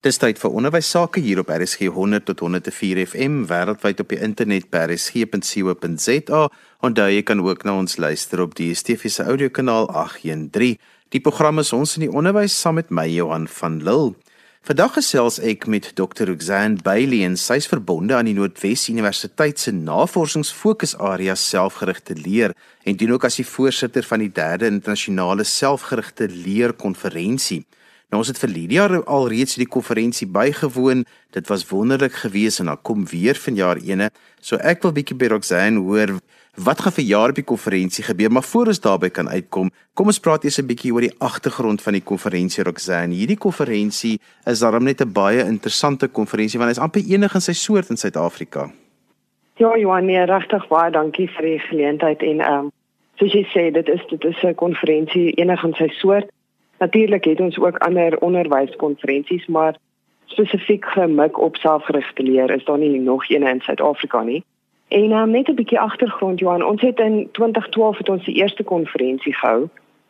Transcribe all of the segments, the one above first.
Dis tyd vir onderwys sake hier op RSG 100 tot 104 FM wêreldwyd op die internet by rsg.co.za. Onthou jy kan ook na ons luister op die DSTV se audiokanaal 813. Die program is ons in die onderwys saam met my Johan van Lille. Vandag gesels ek met Dr. Roxanne Bailey en sy's verbonde aan die Noordwes Universiteit se navorsingsfokusarea selfgerigte leer en dien ook as die voorsitter van die 3de internasionale selfgerigte leer konferensie. Nou ons het vir Lydia al reeds die konferensie bygewoon. Dit was wonderlik geweest en dan kom weer vanjaar ene. So ek wil bietjie by Roxanne hoor wat gaan vir jaar op die konferensie gebeur, maar voor ons daarby kan uitkom, kom ons praat eers 'n bietjie oor die agtergrond van die konferensie Roxanne. Hierdie konferensie is daarom net 'n baie interessante konferensie want hy is amper enig in sy soort in Suid-Afrika. Ja, Johan, nee, regtig baie dankie vir die geleentheid en ehm um, soos jy sê, dit is dit is 'n konferensie enig in sy soort. Natuurlik het ons ook ander onderwyskonferensies, maar spesifiek gemik op selfgerigte leer is daar nie nog een in Suid-Afrika nie. En um, net 'n bietjie agtergrond Johan, ons het in 2012 het ons die eerste konferensie gehou.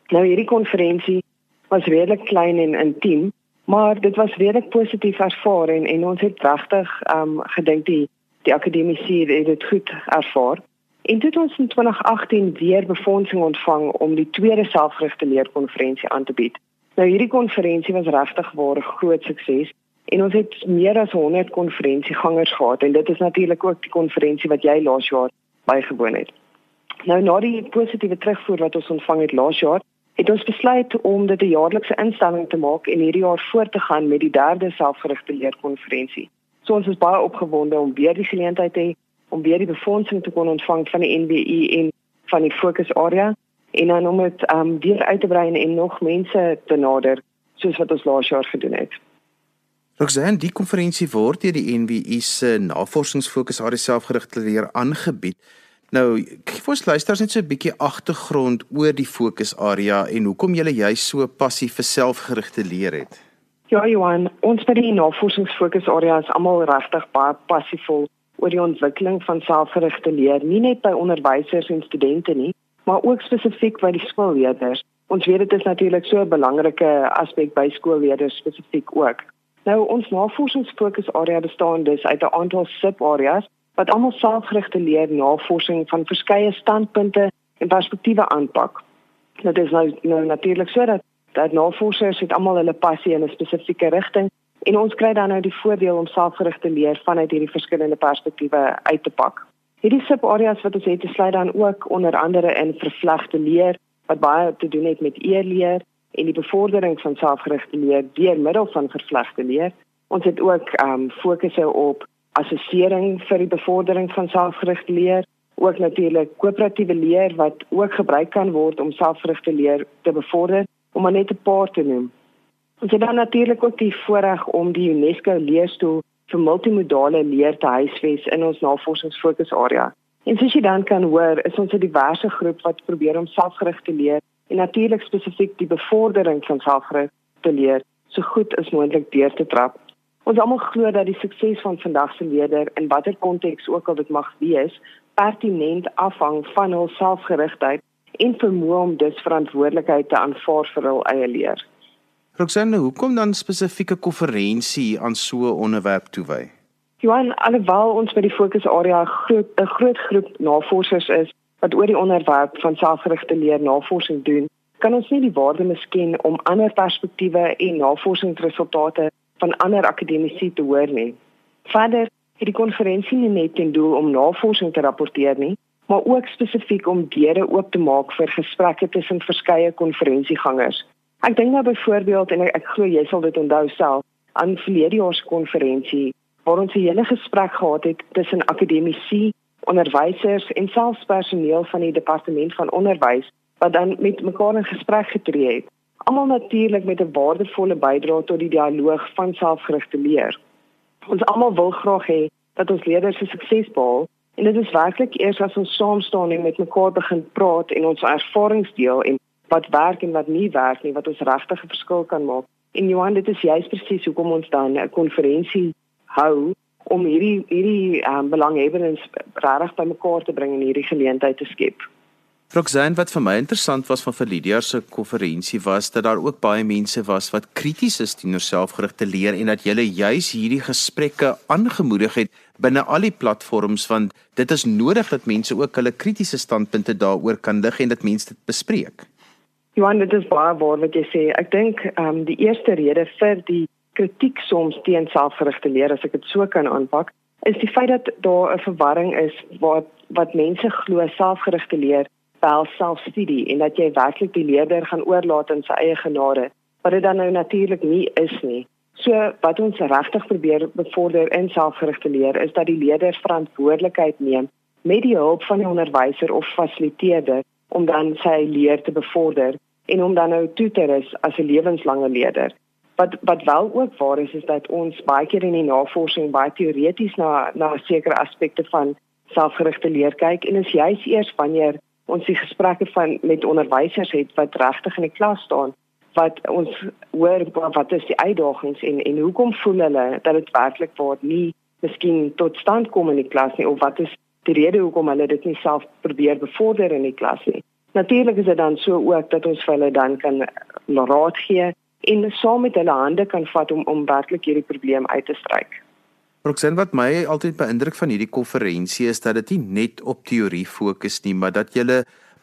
Nou hierdie konferensie was redelik klein en intiem, maar dit was redelik positief ervaar en, en ons het regtig um gedink die die akademici het dit goed ervaar. En toe het ons in 2018 weer befondsing ontvang om die tweede selfgerigte leerkonferensie aan te bied. Nou hierdie konferensie was regtig 'n groot sukses en ons het meer as 100 konferensiegangers gehad en dit is natuurlik ook die konferensie wat jy laas jaar bygewoon het. Nou na die positiewe terugvoer wat ons ontvang het laas jaar, het ons besluit om dit 'n jaarlikse instelling te maak en hierdie jaar voort te gaan met die derde selfgerigte leerkonferensie. So ons is baie opgewonde om weer die geleentheid te hê om weer die befondsing te kon ontvang van die NWI en van die fokusarea en dan om dit um, weer uit te brei en nog mense te nader soos wat ons laas jaar gedoen het. Roxanne, die konferensie word deur die NWI se navorsingsfokusarea selfgerigte leer aangebied. Nou, vir ons luisters net so 'n bietjie agtergrond oor die fokusarea en hoekom jy juist so passief vir selfgerigte leer het. Ja, Johan, ons by die navorsingsfokusarea is almal regtig baie passievol oor die ontwikkeling van selfgerigte leer, nie net by onderwysers en studente nie, maar ook spesifiek by die skoolleerders. Ons weet dit is natuurlik so 'n belangrike aspek by skoolleerders spesifiek ook. Nou ons navorsingsfokusarea bestaan dus uit 'n aantal subareas wat almal selfgerigte leer navorsing van verskeie standpunte en perspektiewe aanpak. Dit is nou, nou natuurlik so dat dat navorsers het almal hulle passie in 'n spesifieke rigting En ons kry dan nou die voordeel om selfgerigte leer vanuit hierdie verskillende perspektiewe uit te pak. Hierdie subareas wat ons het, sluit dan ook onder andere in vervlegte leer wat baie te doen het met e-leer en die bevordering van selfgerigte leer deur middel van vervlegte leer. Ons het ook ehm um, fokusse op assessering vir die bevordering van selfgerigte leer, ook natuurlik koöperatiewe leer wat ook gebruik kan word om selfgerigte leer te bevorder, om net 'n paar te noem. Ons het dan natuurlik ook die voorreg om die UNESCO leerstoel vir multimodale leer te huisves in ons navorsingsfokusarea. En soos jy dan kan hoor, is ons 'n diverse groep wat probeer om selfgerigte leer en natuurlik spesifiek die bevordering van selfgerigte leer so goed as moontlik deur te trap. Ons almal glo dat die sukses van vandag se leerder in watter konteks ook al dit mag wees, pertinent afhang van hul selfgerigtheid en vermoë om dus verantwoordelikheid te aanvaar vir hul eie leer. Roxanne, hoekom dan spesifieke konferensie aan so 'n onderwerp toewy? Johan, alhoewel ons by die fokusarea groot 'n groot groep navorsers is wat oor die onderwerp van selfgerigte leer navorsing doen, kan ons nie die waarde misken om ander perspektiewe en navorsingsresultate van ander akademici te hoor nie. Verder het die konferensie nie net ten doel om navorsing te rapporteer nie, maar ook spesifiek om deure oop te maak vir gesprekke tussen verskeie konferensiegangers. Ek dink nou byvoorbeeld en ek, ek glo jy sal dit onthou self aan verlede jaar se konferensie waar ons 'n hele gesprek gehad het tussen akademici, onderwysers en selfs personeel van die departement van onderwys wat dan met mekaar in gesprek getree het. Almal natuurlik met 'n waardevolle bydrae tot die dialoog van selfgerigte leer. Ons almal wil graag hê dat ons leerders se sukses behaal en dit is werklik eers as ons saam staan en met mekaar begin praat en ons ervarings deel en wat werk en wat nie werk nie wat ons regtig 'n verskil kan maak. En Johan, dit is juist presies hoekom ons dan 'n konferensie hou om hierdie hierdie um, belanghebbendes regtig bymekaar te bring en hierdie geleentheid te skep. Roxanne, wat vir my interessant was van Lydia se konferensie was dat daar ook baie mense was wat krities is teenoor selfgerigte leer en dat jy juis hierdie gesprekke aangemoedig het binne al die platforms want dit is nodig dat mense ook hulle kritiese standpunte daaroor kan lig en dat mense dit bespreek. Johan, dit is baie waar wat jy sê. Ek dink ehm um, die eerste rede vir die kritiek soms teen selfgerigte leer as ek dit so kan aanpak, is die feit dat daar 'n verwarring is wat wat mense glo selfgerigte leer wel selfstudie en dat jy werklik die leerder gaan oorlaat in sy eie genade wat dit dan nou natuurlik nie is nie. So wat ons regtig probeer bevorder in selfgerigte leer is dat die leerder verantwoordelikheid neem met die hulp van die onderwyser of fasiliteerder om dan sy leer te bevorder en om dan nou toe te rus as 'n lewenslange leerder. Wat wat wel ook waar is is dat ons baie keer in die navorsing baie teoreties na na sekere aspekte van selfgerigte leer kyk en is juis eers wanneer ons die gesprekke van met onderwysers het wat regtig in die klas staan wat ons hoor wat is die uitdagings en en hoekom voel hulle dat dit werklik word nie miskien tot stand kom in die klas nie of wat is die rede hoekom hulle dit nie self probeer bevorder in die klas nie natuurlik is dit dan so ook dat ons vir hulle dan kan raad gee en saam met hulle hande kan vat om om werklik hierdie probleem uit te stryk Roxen wat my altyd beïndruk van hierdie konferensie is dat dit nie net op teorie fokus nie, maar dat jy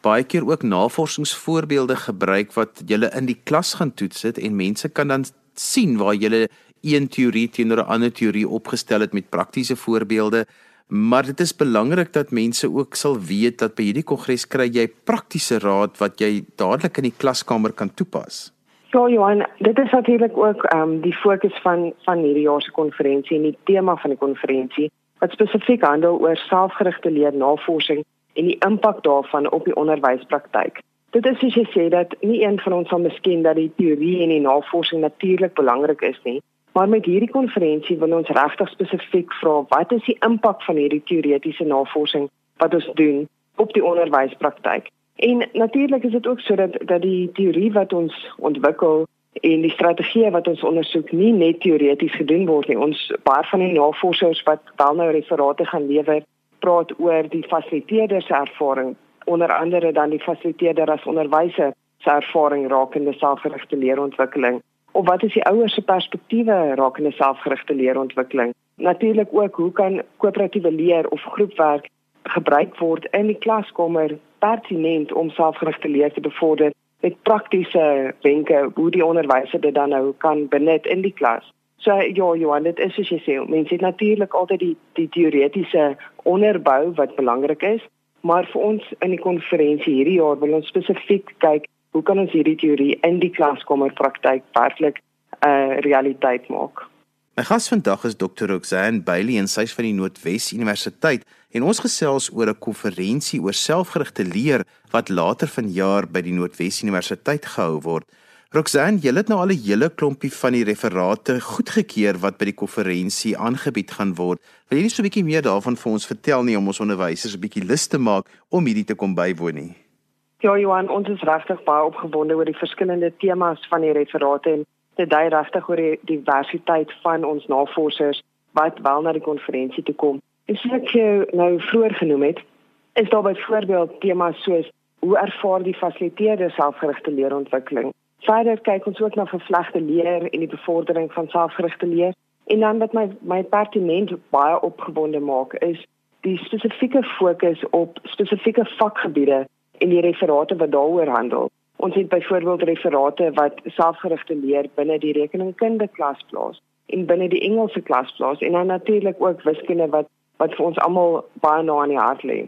baie keer ook navorsingsvoorbeelde gebruik wat jy in die klas gaan toets dit en mense kan dan sien waar jy een teorie teenoor 'n ander teorie opgestel het met praktiese voorbeelde. Maar dit is belangrik dat mense ook sal weet dat by hierdie kongres kry jy praktiese raad wat jy dadelik in die klaskamer kan toepas. Ja, Johan, dit is natuurlik ook ehm um, die fokus van van hierdie jaar se konferensie en die tema van die konferensie wat spesifiek handel oor selfgerigte leernavorsing en die impak daarvan op die onderwyspraktyk. Dit is soos jy sê dat nie een van ons sal miskien dat die teorie en die navorsing natuurlik belangrik is nie, maar met hierdie konferensie wil ons regtig spesifiek vra wat is die impak van hierdie teoretiese navorsing wat ons doen op die onderwyspraktyk? En natuurlik is dit ook sodat dat die teorie wat ons ontwikkel en die strategie wat ons ondersoek nie net teoreties gedoen word nie. Ons baie van die navorsers wat wel nou referate gaan lewer, praat oor die fasiliteerder se ervaring, onder andere dan die fasiliteerder as onderwyser se ervaring rakende selfgerigte leerontwikkeling. Of wat is die ouers se perspektiewe rakende selfgerigte leerontwikkeling? Natuurlik ook hoe kan koöperatiewe leer of groepwerk gebruik word in die klaskamer pertinent om selfgerigte leer te bevorder met praktiese wenke hoe die onderwyser dit dan nou kan benut in die klas. So ja, Johan, dit is soos jy sê, mense het natuurlik altyd die die teoretiese onderbou wat belangrik is, maar vir ons in die konferensie hierdie jaar wil ons spesifiek kyk hoe kan ons hierdie teorie in die klaskamer praktyk werklik 'n uh, realiteit maak. My gas vandag is Dr. Roxanne Bailey en sy is van die Noordwes Universiteit en ons gesels oor 'n konferensie oor selfgerigte leer wat later vanjaar by die Noordwes Universiteit gehou word. Roxanne, jy het nou al 'n hele klompie van die referate goedgekeur wat by die konferensie aangebied gaan word. Wil jy net so 'n bietjie meer daarvan vir ons vertel nie om ons onderwysers 'n bietjie lus te maak om hierdie te kom bywoon nie? Ja, Johan, ons is regtig baie opgewonde oor die verskillende temas van die referate en dit dui regtig oor die diversiteit van ons navorsers wat wel na die konferensie toe kom. En soos ek nou vroeër genoem het, is daar byvoorbeeld temas soos hoe ervaar die fasiliteerder selfgerigte leerontwikkeling? Verder kyk ons ook na vervlegte leer en die bevordering van selfgerigte leer. En dan wat my my pertinent baie opgewonde maak is die spesifieke fokus op spesifieke vakgebiede en die referate wat daaroor handel. Ons het byvoorbeeld referate wat selfgerigte leer binne die rekeningkunde klas plaas en binne die Engelse klas plaas en dan natuurlik ook wiskunde wat wat vir ons almal baie na in die hart lê.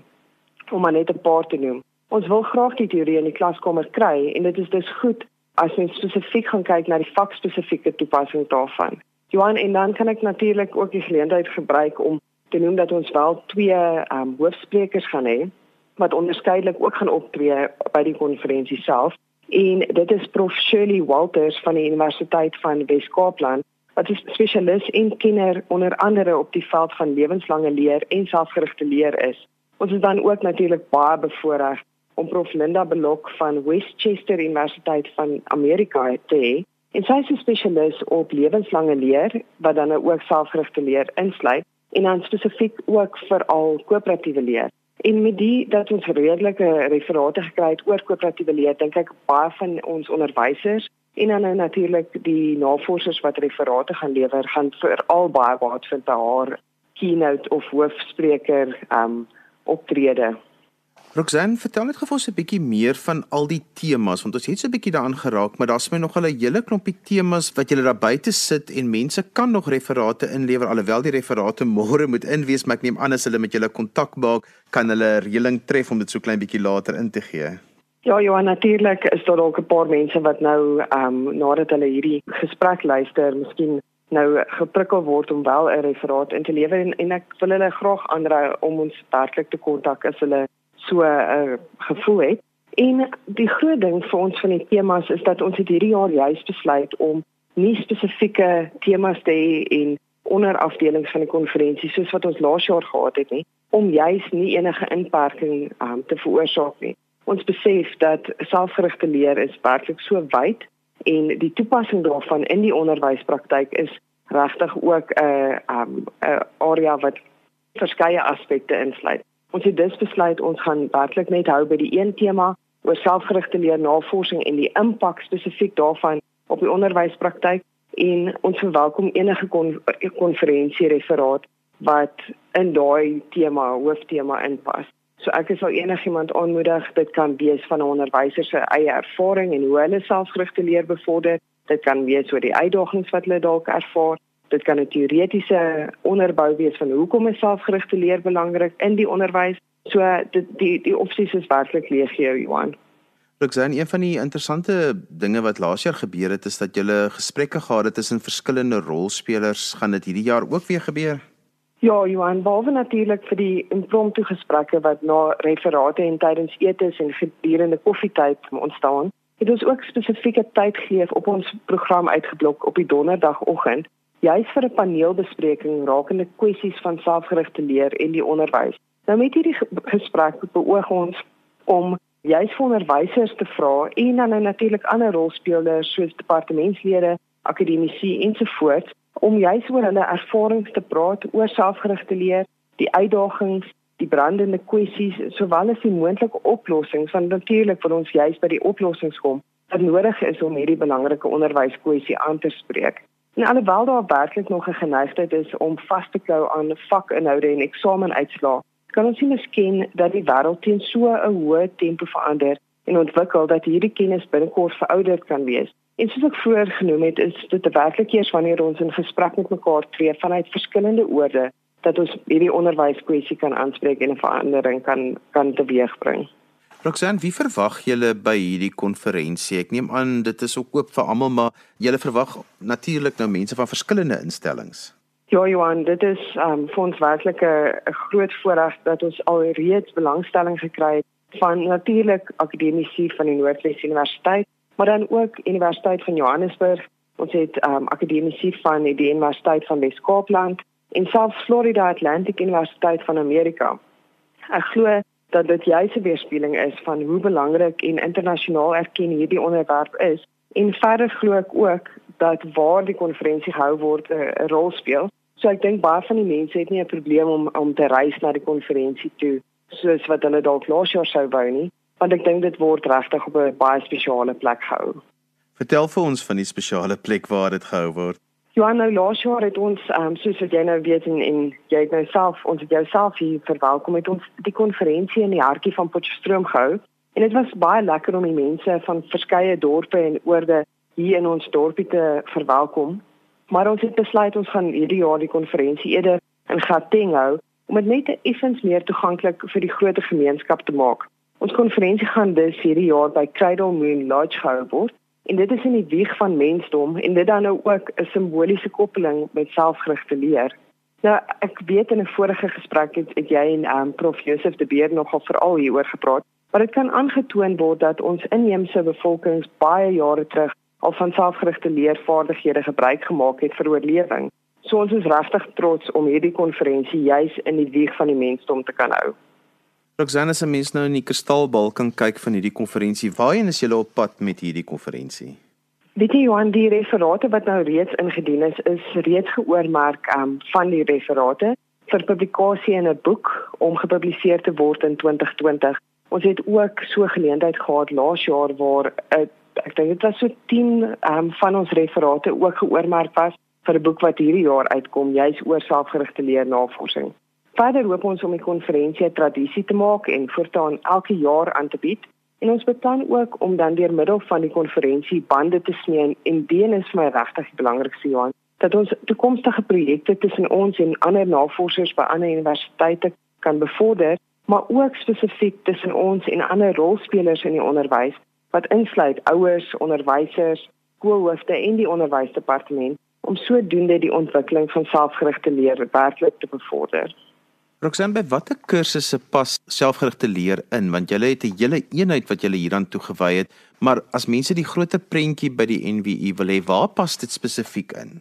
Om maar net 'n paar te noem. Ons wil graag die teorie in die klaskamer kry en dit is dus goed as ons spesifiek gaan kyk na die vakspesifieke toepassing daarvan. Johan en dan kan ek natuurlik ook die geleentheid gebruik om te noem dat ons wel twee ehm um, hoofsprekers gaan hê wat onderskeidelik ook gaan optree by die konferensie self. En dit is Prof Shirley Walters van die Universiteit van Wes-Kaapland wat 'n spesialis en kenner onder andere op die veld van lewenslange leer en selfgerigte leer is. Ons is dan ook natuurlik baie bevoorreg om Prof Linda Belok van Westchester Universiteit van Amerika te hê. En sy is 'n spesialis op lewenslange leer wat dan ook selfgerigte leer insluit en dan spesifiek ook vir al koöperatiewe leer. En met die dat ons redelike referate gekry het oor koöperatiewe leer, dink ek baie van ons onderwysers en dan nou natuurlik die navorsers wat referate gaan lewer, gaan veral baie baat vind by haar keynote of hoofspreker um optrede. Roxanne, vertel net gou 'n bietjie meer van al die temas want ons het so 'n bietjie daaraan geraak, maar daar's my nog 'n hele klompie temas wat julle daar buite sit en mense kan nog referate inlewer alhoewel die referate môre moet inwees, maar ek neem aan as hulle met julle kontak maak, kan hulle reëling tref om dit so klein bietjie later in te gee. Ja, ja, natuurlik is daar ook 'n paar mense wat nou ehm um, nadat hulle hierdie gesprek luister, miskien nou geprikkel word om wel 'n referaat in te lewer en, en ek wil hulle graag aanraai om ons werklik te kontak as hulle so 'n uh, gevoel het. En die groot ding vir ons van die temas is dat ons hierdie jaar juist besluit om nie spesifieke temas te hê in onderafdelings van die konferensie soos wat ons laas jaar gehad het nie, om juist nie enige inperking um, te veroorsaak nie. Ons besef dat selfgerigte leer is werklik so wyd en die toepassing daarvan in die onderwyspraktyk is regtig ook 'n uh, um, 'n area wat verskeie aspekte insluit. Ons het dus besluit ons gaan werklik net hou by die een tema oor selfgerigte leernavorsing en die impak spesifiek daarvan op die onderwyspraktyk en ons verwelkom enige konferensie referaat wat in daai tema hooftema inpas. So ek sal enigiemand aanmoedig dit kan wees van 'n onderwyser se eie ervaring en hoe hulle selfgerigte leer bevorder. Dit kan wees oor die uitdagings wat hulle dalk ervaar dit kan 'n teoretiese onderbou wees van hoekom is selfgerigte leer belangrik in die onderwys. So dit die die opsies is werklik legio Johan. Roxanne, een van die interessante dinge wat laas jaar gebeur het is dat jy gesprekke gehad het tussen verskillende rolspelers. Gaan dit hierdie jaar ook weer gebeur? Ja, Johan, behalwe natuurlik vir die impromptu gesprekke wat na referate en tydens etes en gedurende koffietyd ontstaan, het ons ook spesifieke tyd gegee op ons program uitgeblok op die donderdagoggend juis vir 'n paneelbespreking rakende kwessies van selfgerigte leer en die onderwys. Nou met hierdie gesprek beoog ons om juis vir onderwysers te vra en dan nou natuurlik ander rolspelers soos departementslede, akademici ensovoorts om juis oor hulle ervarings te praat oor selfgerigte leer, die uitdagings, die brandende kwessies sowel as die moontlike oplossings van natuurlik vir ons juis by die oplossings kom wat nodig is om hierdie belangrike onderwyskwessie aan te spreek. En alhoewel daar werklik nog 'n geneigtheid is om vas te klou aan vakinhoude en eksamenuitslae, kan ons nie misken dat die wêreld teen so 'n hoë tempo verander en ontwikkel dat hierdie kennis binnekort verouderd kan wees. En soos ek vroeër genoem het, is dit werklik eers wanneer ons in gesprek met mekaar tree vanuit verskillende oorde dat ons hierdie onderwyskwessie kan aanspreek en 'n verandering kan kan teweegbring. Roxanne, wie verwag julle by hierdie konferensie? Ek neem aan dit is ook oop vir almal, maar julle verwag natuurlik nou mense van verskillende instellings. Ja, Johan, dit is um vir ons werklik 'n groot voorreg dat ons al reeds belangstelling gekry het van natuurlik akademici van die Noordwes Universiteit, maar dan ook Universiteit van Johannesburg. Ons het um akademici van die Universiteit van Wes-Kaapland en selfs Florida Atlantic Universiteit van Amerika. Ek glo dat dit juis 'n weerspieëling is van hoe belangrik en internasionaal erken hierdie onderwerp is. En verder glo ek ook dat waar die konferensie gehou word 'n rol speel. So ek dink baie van die mense het nie 'n probleem om om te reis na die konferensie toe soos wat hulle dalk laas jaar sou wou nie, want ek dink dit word regtig op 'n baie spesiale plek gehou. Vertel vir ons van die spesiale plek waar dit gehou word. Johan, nou laas jaar het ons um, soos wat jy nou weet en, en jy het nou self ons het jouself hier verwelkom met ons die konferensie in die hartjie van Potchefstroom gehou. En dit was baie lekker om die mense van verskeie dorpe en oorde hier in ons dorpie te verwelkom. Maar ons het besluit ons gaan hierdie jaar die konferensie eerder in Gauteng hou om dit net effens meer toeganklik vir die groter gemeenskap te maak. Ons konferensie gaan dus hierdie jaar by Cradle Moon Lodge gehou word En dit is in die wieg van mensdom en dit dan nou ook 'n simboliese koppeling met selfgerigte leer. Nou ek weet in 'n vorige gesprek het, het jy en um, prof Josef de Beer nogal veral hieroor gepraat, maar dit kan aangetoon word dat ons inheemse bevolkings baie jare terug al van selfgerigte leervaardighede gebruik gemaak het vir oorlewing. So ons is regtig trots om hierdie konferensie juis in die wieg van die mensdom te kan hou. Roxanne se mens nou in die kristalbal kan kyk van hierdie konferensie. Waarheen is julle op pad met hierdie konferensie? Weet jy Johan, die referate wat nou reeds ingedien is, is reeds geoormerk um, van die referate. vir publikasie in 'n boek om gepubliseer te word in 2020. Ons het ook so geleentheid gehad laas jaar waar 'n ek dink dit was so 10 um, van ons referate ook geoormerk was vir 'n boek wat hierdie jaar uitkom, juis oor selfgerigte leernavorsing. Verder hoop ons om die konferensie 'n tradisie te maak en voortaan elke jaar aan te bied. En ons beplan ook om dan deur middel van die konferensie bande te smee en dit is my regtig die belangrikste Johan dat ons toekomstige projekte tussen ons en ander navorsers by ander universiteite kan bevorder, maar ook spesifiek tussen ons en ander rolspelers in die onderwys wat insluit ouers, onderwysers, skoolhoofde en die onderwysdepartement om sodoende die ontwikkeling van selfgerigte leer werklik te bevorder. Roxanne, watter kursusse pas selfgerigte leer in? Want jy het 'n hele eenheid wat jy hieraan toegewy het, maar as mense die groter prentjie by die NWU wil hê, waar pas dit spesifiek in?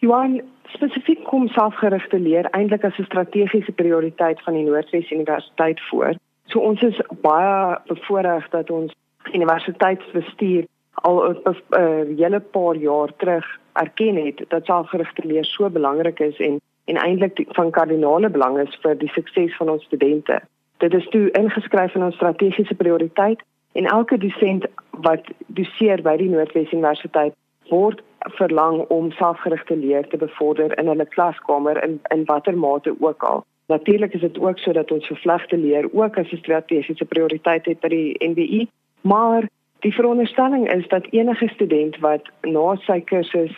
Johan, spesifiek kom selfgerigte leer eintlik as 'n strategiese prioriteit van die Noordwes Universiteit voor. So ons is baie bevoordeel dat ons universiteitsbestuur al 'n hele paar jaar terug erken het dat selfgerigte leer so belangrik is en en eintlik van kardinale belang is vir die sukses van ons studente. Dit is toe ingeskryf in ons strategiese prioriteit en elke dosent wat doseer by die Noordwes Universiteit word verlang om selfgerigte leer te bevorder in hulle klaskamer in in watter mate ook al. Natuurlik is dit ook so dat ons vervlegte leer ook as 'n strategiese prioriteit het by die NBI, maar die veronderstelling is dat enige student wat na sy kursus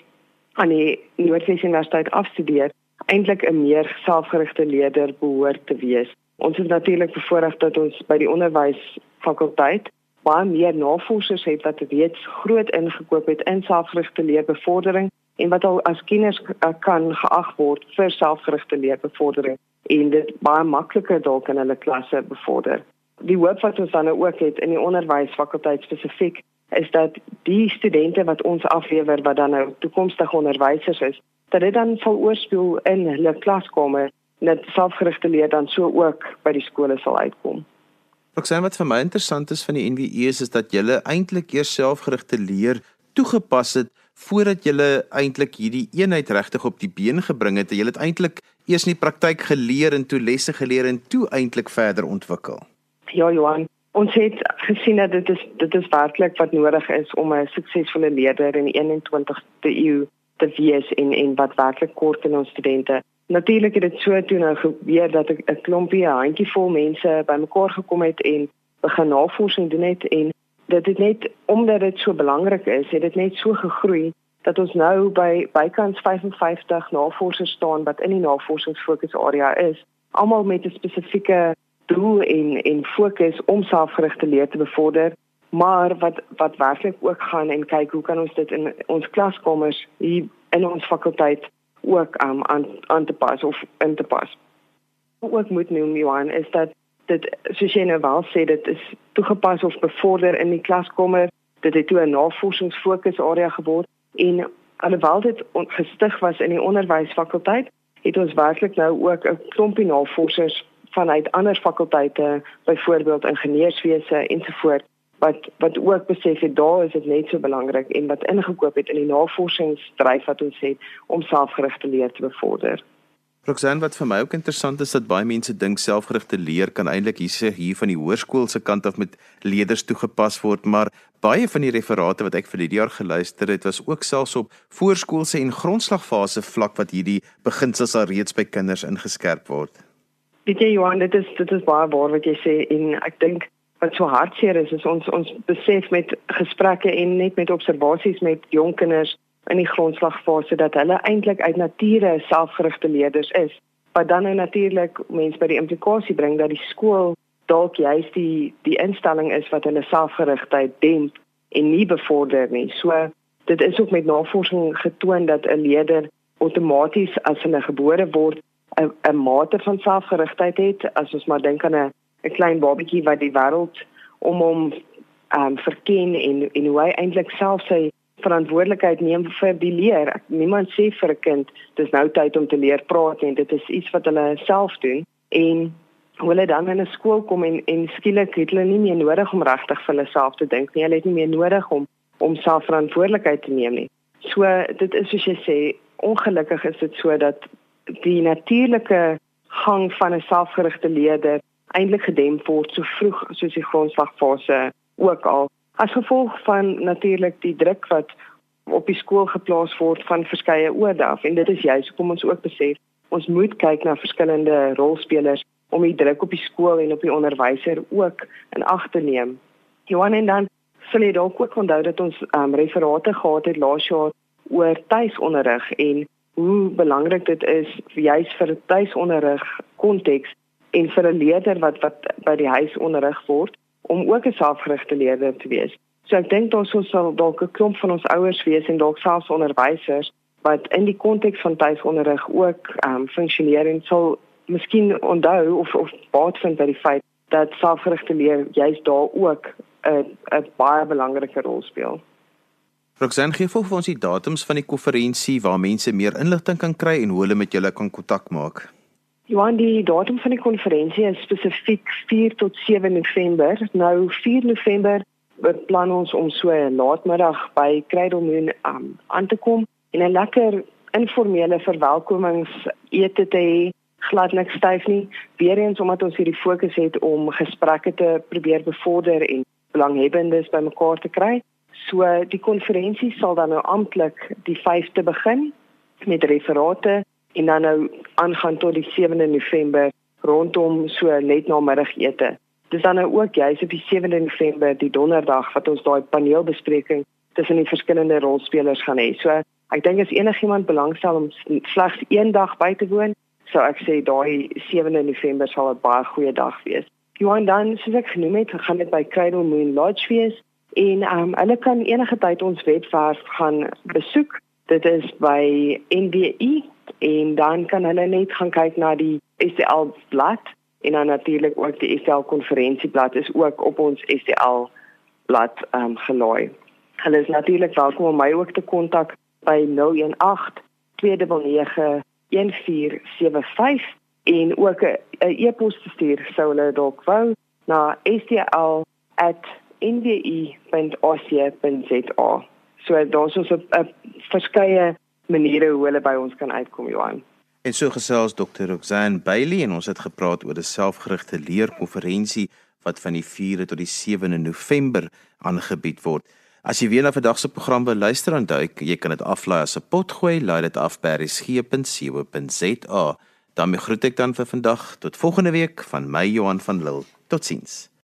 aan die Noordwes Universiteit afstudeer, eintlik 'n meer selfgerigte leerder behoort te wees. Ons is natuurlik bevoorreg dat ons by die onderwysfakulteit baie meer navorsers het wat reeds groot ingekoop het in selfgerigte leerbevordering en wat al as kinders kan geag word vir selfgerigte leerbevordering en dit baie makliker dalk in hulle klasse bevorder. Die hoop wat ons dan ook het in die onderwysfakulteit spesifiek is dat die studente wat ons aflewer wat dan nou toekomstige onderwysers is, dat dit dan sal oorspeel in hulle klaskamer net selfgerigte leer dan so ook by die skole sal uitkom. Roxanne wat vir my interessant is van die NWE is, is dat julle eintlik eers selfgerigte leer toegepas het voordat julle eintlik hierdie eenheid regtig op die been gebring het. Julle het eintlik eers in die praktyk geleer en toe lesse geleer en toe eintlik verder ontwikkel. Ja, Johan, ons het gesien dat dit is dit is werklik wat nodig is om 'n suksesvolle leier in die 21ste eeu te wees en en wat werklik kort in ons studente. Natuurlik het dit so toe nou gebeur dat 'n klompie 'n handjievol mense bymekaar gekom het en begin navorsing doen het en dit het net omdat dit so belangrik is, het dit net so gegroei dat ons nou by bykans 55 navorsers staan wat in die navorsingsfokusarea is, almal met 'n spesifieke doel en en fokus om selfgerigte leer te bevorder, maar wat wat werklik ook gaan en kyk hoe kan ons dit in ons klaskamers hier in ons fakulteit ook um, aan aan te pas of in te pas. Wat ook moet noem Johan is dat dit soos jy nou wel sê dit is toegepas of bevorder in die klaskamer dit het toe 'n navorsingsfokusarea geword en alhoewel dit gestig was in die onderwysfakulteit het ons werklik nou ook 'n klompie navorsers vanuit ander fakulteite byvoorbeeld ingenieurswese ensovoorts wat wat ook besef het daar is dit net so belangrik en wat ingekoop het in die navorsingsdryf wat ons het om selfgerigte leer te bevorder. Roxanne wat vir my ook interessant is dat baie mense dink selfgerigte leer kan eintlik hier hier van die hoërskool se kant af met leerders toegepas word, maar baie van die referate wat ek vir hierdie jaar geluister het, was ook selfs op voorskoolse en grondslagfase vlak wat hierdie beginsels al reeds by kinders ingeskerp word. Weet jy Johan, dit is dit is baie waar wat jy sê en ek dink wat so hartseer is is ons ons besef met gesprekke en net met observasies met jong kinders in die grondslagfase dat hulle eintlik uit nature selfgerigte leerders is wat dan nou natuurlik mense by die implikasie bring dat die skool dalk juist die die instelling is wat hulle selfgerigtheid demp en nie bevorder nie. So dit is ook met navorsing getoon dat 'n leerder outomaties as hulle gebore word 'n 'n mate van selfgerigtheid het as ons maar dink aan 'n 'n klein babatjie wat die wêreld om hom um verken en en hoe hy eintlik self sy verantwoordelikheid neem vir die leer. Niemand sê vir 'n kind dis nou tyd om te leer praat en dit is iets wat hulle self doen en hulle dan in 'n skool kom en en skielik het hulle nie meer nodig om regtig vir hulle self te dink nie. Hulle het nie meer nodig om om self verantwoordelikheid te neem nie. So dit is soos jy sê, ongelukkig is dit so dat die natuurlike gang van 'n selfgerigte leerder eintlik gedemp word so vroeg soos die grondslagfase ook al as gevolg van natuurlik die druk wat op die skool geplaas word van verskeie oorde af en dit is juist hoekom ons ook besef ons moet kyk na verskillende rolspelers om die druk op die skool en op die onderwyser ook in ag te neem. Johan en dan sal jy dalk ook onthou dat ons um, referate gehad het laas jaar oor tuisonderrig en hoe belangrik dit is juis vir tuisonderrig konteks en vir 'n leerder wat wat by die huis onderrig word om ook 'n selfgerigte leerder te wees. So ek dink ons sal dalk 'n klomp van ons ouers wees en dalk selfs onderwysers wat in die konteks van tuisonderrig ook ehm um, funksioneer en sal miskien onthou of of baat vind by die feit dat selfgerigte leer juist daar ook 'n 'n baie belangrike rol speel. Roxanne gee vir ons die datums van die konferensie waar mense meer inligting kan kry en hoe hulle met julle kan kontak maak. Johan, die datum van die konferensie is spesifiek 4 tot 7 November. Nou 4 November beplan ons om so laatmiddag by Moon um, aan te kom en 'n lekker informele verwelkomingsete te hê glad niks styf nie. Weereens omdat ons hierdie fokus het om gesprekke te probeer bevorder en belanghebbendes bymekaar te kry. So die konferensie sal dan nou amptelik die 5de begin met referate en dan nou aangaan tot die 7de November rondom so net na middagete. Dis dan nou ook juis op die 7de November die donderdag wat ons daai paneelbespreking tussen die verskillende rolspelers gaan hê. So ek dink as enigiemand belangstel om slegs een dag by te woon, sou ek sê daai 7de November sal 'n baie goeie dag wees. Johan dan soos ek genoem het, gaan dit by Cradle Moon Lodge wees en um, hulle kan enige tyd ons webwerf gaan besoek. Dit is by NBI en dan kan hulle net gaan kyk na die STL blad en dan natuurlik ook die STL konferensieblad is ook op ons STL blad um, gelaai. Hulle is natuurlik welkom om my ook te kontak by 018 299 1475 en ook 'n e-pos te stuur sou hulle dalk wou na stl@nwi.osia.za. So daar's ons 'n verskeie maniere hoe hulle by ons kan uitkom Johan. En so gesels Dr. Roxanne Bailey en ons het gepraat oor 'n selfgerigte leerkonferensie wat van die 4de tot die 7de November aangebied word. As jy weer na vandag se program wil luister en duik, jy kan dit aflaai as 'n potgooi, laai dit af by resgep.co.za. daarmee groet ek dan vir vandag tot volgende week van my Johan van Lille. Totsiens.